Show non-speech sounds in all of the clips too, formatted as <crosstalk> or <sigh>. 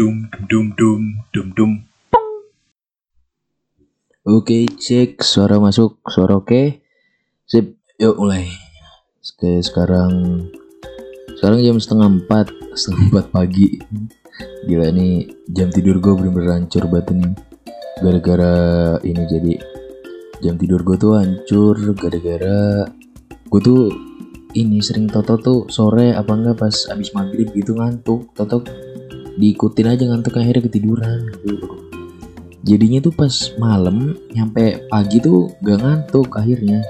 dum dum dum dum dum. Oke, cek suara masuk, suara oke. Sip, yuk mulai. Oke, sekarang sekarang jam setengah empat, setengah empat pagi. Gila nih jam tidur gue bener-bener hancur banget nih. Gara-gara ini jadi jam tidur gue tuh hancur gara-gara gue tuh ini sering toto tuh sore apa enggak pas abis maghrib gitu ngantuk toto diikutin aja ngantuk akhirnya ketiduran. Jadinya tuh pas malam nyampe pagi tuh gak ngantuk akhirnya.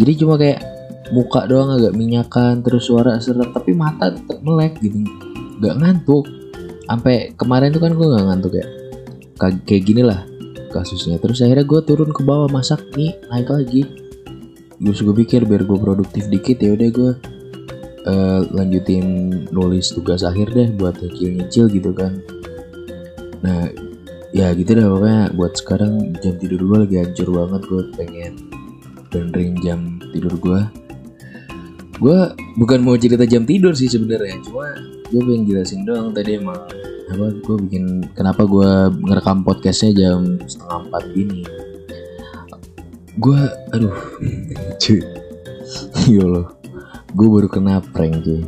Jadi cuma kayak muka doang agak minyakan terus suara seret tapi mata tetap melek gitu. Gak ngantuk. Sampai kemarin tuh kan gue gak ngantuk ya. Ka- kayak gini lah kasusnya. Terus akhirnya gue turun ke bawah masak nih naik lagi. Terus gue pikir biar gue produktif dikit ya udah gue eh, lanjutin nulis tugas akhir deh buat nyicil-nyicil gitu kan. Nah ya gitu dah pokoknya. Buat sekarang jam tidur gue lagi hancur banget gue pengen benerin jam tidur gue gue bukan mau cerita jam tidur sih sebenarnya cuma gue pengen jelasin doang tadi emang apa gue bikin kenapa gue ngerekam podcastnya jam setengah empat gini. Gue aduh <laughs> cuy. Ya Allah gue baru kena prank cuy.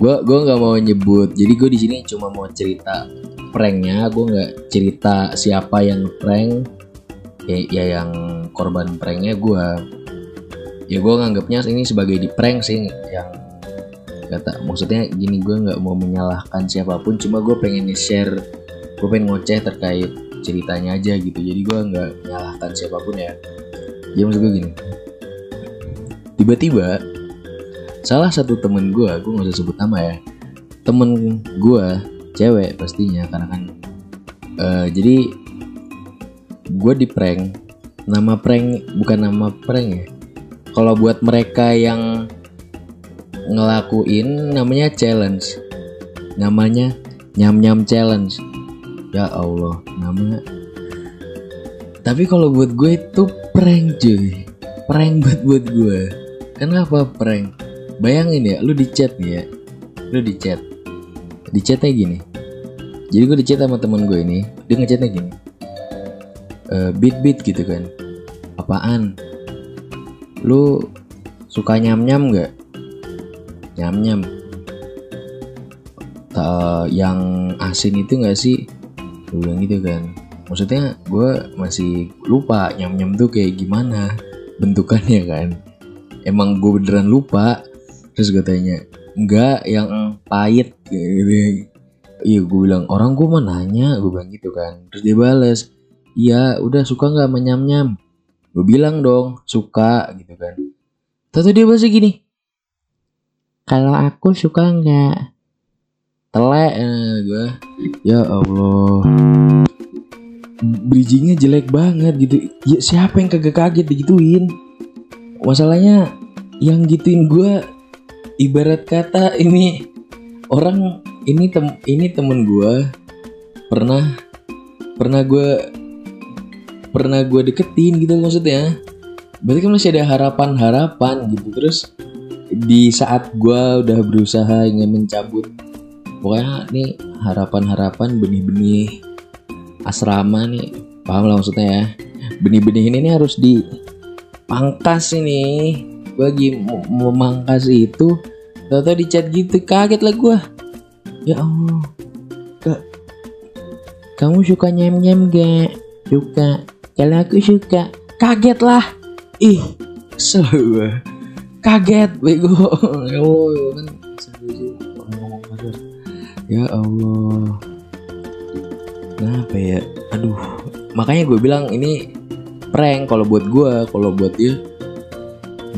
Gue gue nggak mau nyebut. Jadi gue di sini cuma mau cerita pranknya. Gue nggak cerita siapa yang prank ya, ya yang korban pranknya gue ya gue nganggapnya ini sebagai di prank sih yang kata maksudnya gini gue nggak mau menyalahkan siapa pun. Cuma gue pengen share gue pengen ngoceh terkait ceritanya aja gitu. Jadi gue nggak menyalahkan siapa pun ya. Jadi maksud gue gini. Tiba-tiba salah satu temen gue gue nggak usah sebut nama ya. Temen gue cewek pastinya karena kan eh, jadi gue di prank. Nama prank bukan nama prank ya. Kalau buat mereka yang ngelakuin namanya challenge. Namanya nyam nyam challenge. Ya Allah nama. Tapi kalau buat gue itu prank cuy. Prank buat buat gue kenapa prank bayangin ya lu di chat ya. Lu di chat di chatnya gini. Jadi gue di chat sama temen gue ini dia ngechatnya gini. Eh beat beat gitu kan. Apaan? Lu suka nyam nyam nggak? Nyam nyam Ta- yang asin itu nggak sih? Gue bilang gitu kan. Maksudnya gue masih lupa nyam nyam tuh kayak gimana bentukannya kan. Emang gue beneran lupa terus gue tanya enggak yang pahit. Kayak gitu iya gue bilang orang gue mau nanya gue bilang gitu kan. Terus dia bales iya udah suka nggak sama nyam nyam gue bilang dong suka gitu kan. Tahu dia bahasa gini kalau aku suka nggak? Telek eh, gue ya Allah. Bridgingnya jelek banget gitu. Ya siapa yang kagak kaget digituin? Masalahnya yang gituin gue ibarat kata ini orang ini tem ini temen gue pernah pernah gue pernah gue deketin gitu maksudnya. Berarti kan masih ada harapan harapan gitu. Terus di saat gue udah berusaha ingin mencabut pokoknya nih harapan-harapan benih-benih asrama nih paham lah maksudnya ya. Benih-benih ini nih harus dipangkas ini gue lagi memangkas itu. Tau-tau di chat gitu kaget lah gue ya Allah. Kak kamu suka nyem nyem gak? Suka. Kalau aku suka kaget lah. Ih kesel gue kaget bego. <laughs> Ya Allah kan ya Allah. Kenapa ya? Aduh. Makanya gue bilang ini prank kalau buat gue kalau buat dia.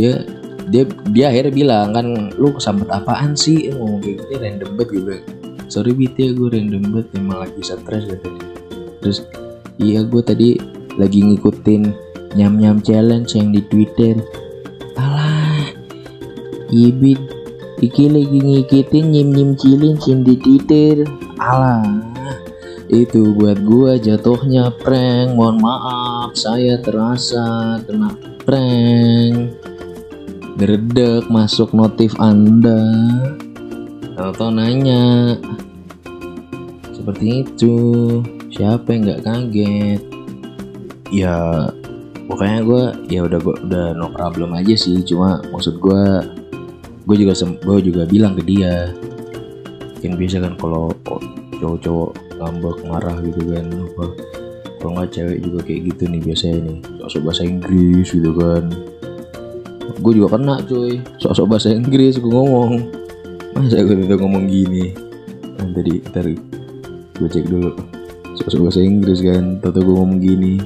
Dia dia dia akhirnya bilang kan lu kesambet apaan sih? Eh, ngomong kayak gini random banget gue bilang sorry bit ya gue random banget emang lagi stres tadi terus iya gue tadi lagi ngikutin nyam nyam challenge yang di twitter. Alah iya bit. Iki lagi ngikutin nyim nyim challenge yang di twitter. Alah itu buat gua jatuhnya prank. Mohon maaf saya terasa kena prank Gredek masuk notif anda. Atau nanya. Seperti itu. Siapa yang nggak kaget? Ya pokoknya gue ya udah gue udah no problem aja sih. Cuma maksud gue gue juga gue juga bilang ke dia. Kan biasa kan kalau cowok-cowok ngambek marah gitu kan apa. Kalau nggak cewek juga kayak gitu nih biasanya nih. Sok bahasa Inggris gitu kan gue juga kena cuy. Sok-sok bahasa Inggris gue ngomong. Masa gue udah ngomong gini? Nah, tadi ntar gue cek dulu. Sok-sok bahasa Inggris kan tato gue ngomong gini.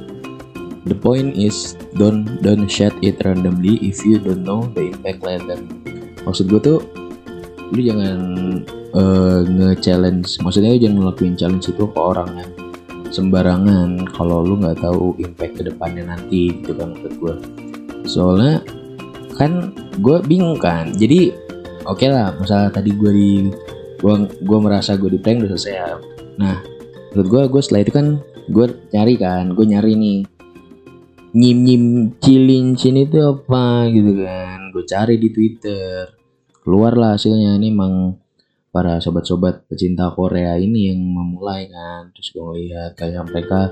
The point is don't don't share it randomly if you don't know the impact later. Maksud gue tuh lu jangan uh, nge-challenge. Maksudnya lu jangan ngelakuin challenge itu ke orang yang sembarangan kalau lu nggak tahu impact ke depannya nanti gitu kan menurut gue soalnya kan gue bingung kan. Jadi oke okay lah masalah tadi gue di gue gue merasa gue di prank udah selesai ya. nah menurut gue gue setelah itu kan gue cari kan gue nyari nih nyim nyim cilincin itu apa gitu kan. Gue cari di twitter. Keluar lah hasilnya. Ini emang para sobat-sobat pecinta Korea ini yang memulai kan. Terus gue lihat kayak mereka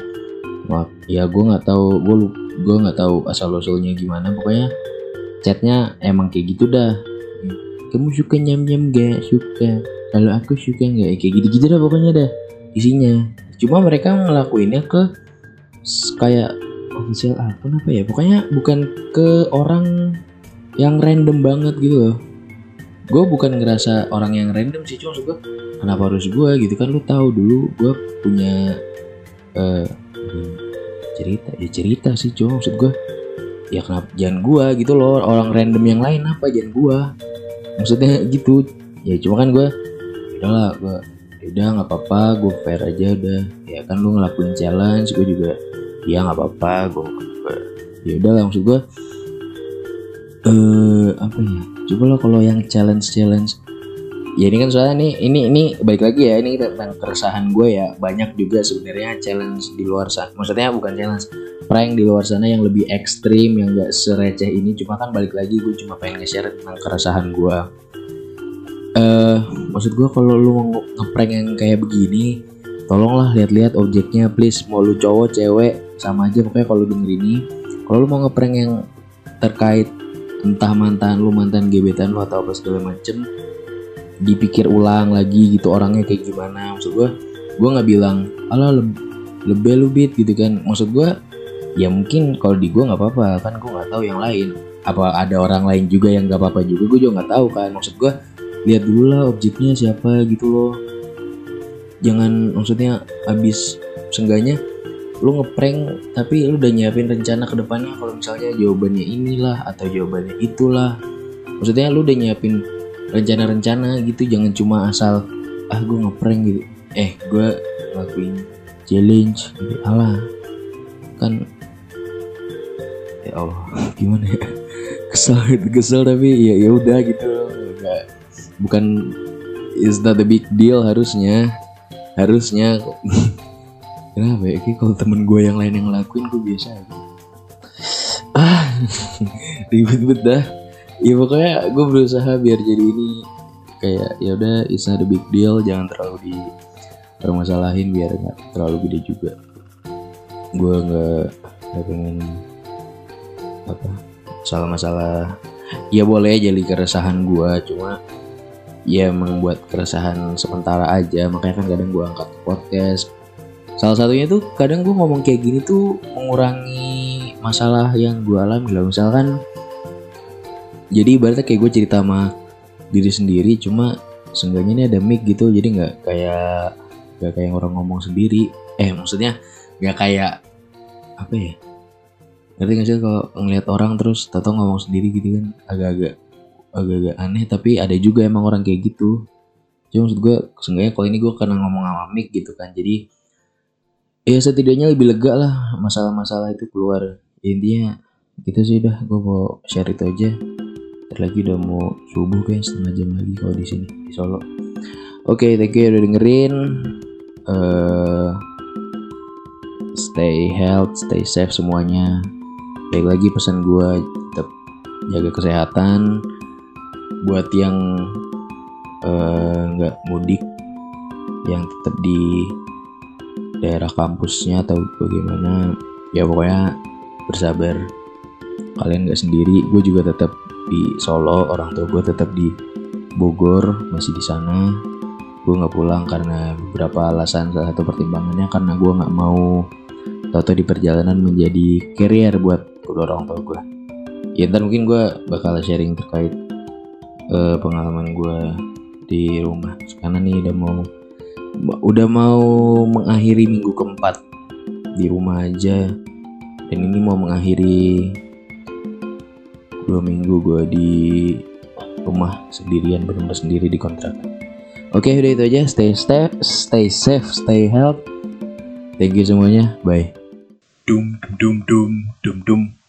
ya gue nggak tahu gue gue nggak tahu asal usulnya gimana. Pokoknya chatnya emang kayak gitu dah. Kamu suka nyam nyam gak suka. Kalau aku suka nggak? Kayak gitu gitu dah pokoknya dah isinya. Cuma mereka ngelakuinnya ke kayak official akun apa ya? Pokoknya bukan ke orang yang random banget gitu loh. Gue bukan ngerasa orang yang random sih cuma gue kenapa harus gue gitu? Kan lu tahu dulu gue punya uh, cerita. Ya cerita sih cuma maksud gue ya kenapa? Jangan gua gitu loh orang random yang lain apa? Jangan gua. Maksudnya gitu. Ya cuma kan gua udahlah gua ya udah nggak apa-apa gua fair aja udah. Ya kan lu ngelakuin challenge gua juga ya nggak apa-apa gua ya udah maksud gua eh apa ya? Coba lo kalau yang challenge challenge ya ini kan soalnya nih ini ini baik lagi ya ini tentang keresahan gue ya. Banyak juga sebenarnya challenge di luar sana. Maksudnya bukan challenge prank di luar sana yang lebih ekstrim yang gak sereceh ini. Cuma kan balik lagi gue cuma pengen nge-share tentang keresahan gue eh uh, maksud gue kalau lu mau ngeprank yang kayak begini tolonglah lihat-lihat objeknya please. Mau lu cowok cewek sama aja pokoknya kalau denger ini. Kalau lu mau ngeprank yang terkait entah mantan lu mantan gebetan lu atau apa segala macem dipikir ulang lagi gitu orangnya kayak gimana. Maksud gue gue nggak bilang ala le lebih lebih gitu kan. Maksud gue ya mungkin kalau di gue nggak apa-apa kan gue nggak tahu yang lain. Apa ada orang lain juga yang nggak apa-apa juga? Gue juga nggak tahu kan. Maksud gue lihat dulu lah objeknya siapa gitu loh. Jangan maksudnya abis sengganya lu ngeprank tapi lu udah nyiapin rencana ke depannya. Kalau misalnya jawabannya inilah atau jawabannya itulah. Maksudnya lu udah nyiapin rencana-rencana gitu jangan cuma asal ah gue ngeprank gitu. Eh gue ngelakuin challenge. Gitu alah kan ya Allah gimana ya? Kesel kesel tapi ya ya udah gitu. Enggak bukan is not a big deal harusnya. Harusnya. <laughs> Kenapa ya? Kalau temen gue yang lain yang ngelakuin gue biasa aja. Ah <laughs> ribet-ribet dah. Ya pokoknya gue berusaha biar jadi ini. Kayak ya udah it's not a big deal. Jangan terlalu di permasalahin biar nggak terlalu gede juga. Gue nggak masalah-masalah. Ya boleh jadi keresahan gue cuma ya emang buat keresahan sementara aja. Makanya kan kadang gue angkat podcast. Salah satunya tuh kadang gue ngomong kayak gini tuh mengurangi masalah yang gue alami lah. Misalkan jadi ibaratnya kayak gue cerita sama diri sendiri cuma seenggaknya ini ada mic gitu jadi nggak kayak nggak kayak orang ngomong sendiri. Eh maksudnya nggak kayak apa ya ngerti gak sih kalau ngeliat orang terus tato ngomong sendiri gitu kan agak-agak agak-agak aneh tapi ada juga emang orang kayak gitu cuma maksud gue seenggaknya kalau ini gue karena ngomong sama mic gitu kan jadi ya setidaknya lebih lega lah masalah-masalah itu keluar intinya gitu sih udah gue mau share itu aja Ntar lagi udah mau subuh kayak setengah jam lagi kalau di sini di Solo. Oke, okay, thank you udah dengerin. Uh, stay health, stay safe semuanya. Baik lagi pesan gue tetap jaga kesehatan. Buat yang nggak uh, mudik, yang tetap di daerah kampusnya atau bagaimana ya pokoknya bersabar kalian nggak sendiri gue juga tetap di Solo orang tua gue tetap di Bogor masih di sana gue nggak pulang karena beberapa alasan salah satu pertimbangannya karena gue nggak mau tato di perjalanan menjadi carrier buat kedua orang tua gue ya ntar mungkin gue bakal sharing terkait eh, pengalaman gue di rumah. Karena nih udah mau udah mau mengakhiri minggu keempat di rumah aja. Dan ini mau mengakhiri dua minggu gue di rumah sendirian benar sendiri di kontrakan. Oke udah itu aja. Stay stay stay safe stay health thank you semuanya. Bye Dum dum dum dum dum dum.